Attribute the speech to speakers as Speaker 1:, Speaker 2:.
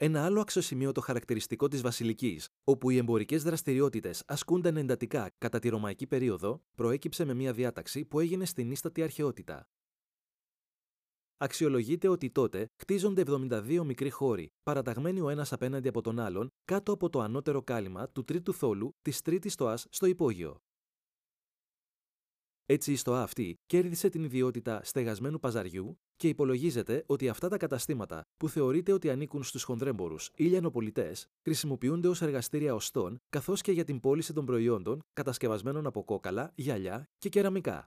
Speaker 1: Ένα άλλο αξιοσημείωτο χαρακτηριστικό της Βασιλικής, όπου οι εμπορικές δραστηριότητες ασκούνταν εντατικά κατά τη Ρωμαϊκή περίοδο, προέκυψε με μια διάταξη που έγινε στην ίστατη αρχαιότητα. Αξιολογείται ότι τότε κτίζονται 72 μικροί χώροι, παραταγμένοι ο ένας απέναντι από τον άλλον, κάτω από το ανώτερο κάλυμα του τρίτου θόλου της τρίτης στοά στο υπόγειο. Έτσι η στοά αυτή κέρδισε την ιδιότητα στεγασμένου παζαριού και υπολογίζεται ότι αυτά τα καταστήματα που θεωρείται ότι ανήκουν στους χονδρέμπορου ή λιανοπολιτές χρησιμοποιούνται ως εργαστήρια οστών καθώς και για την πώληση των προϊόντων κατασκευασμένων από κόκαλα, γυαλιά και κεραμικά.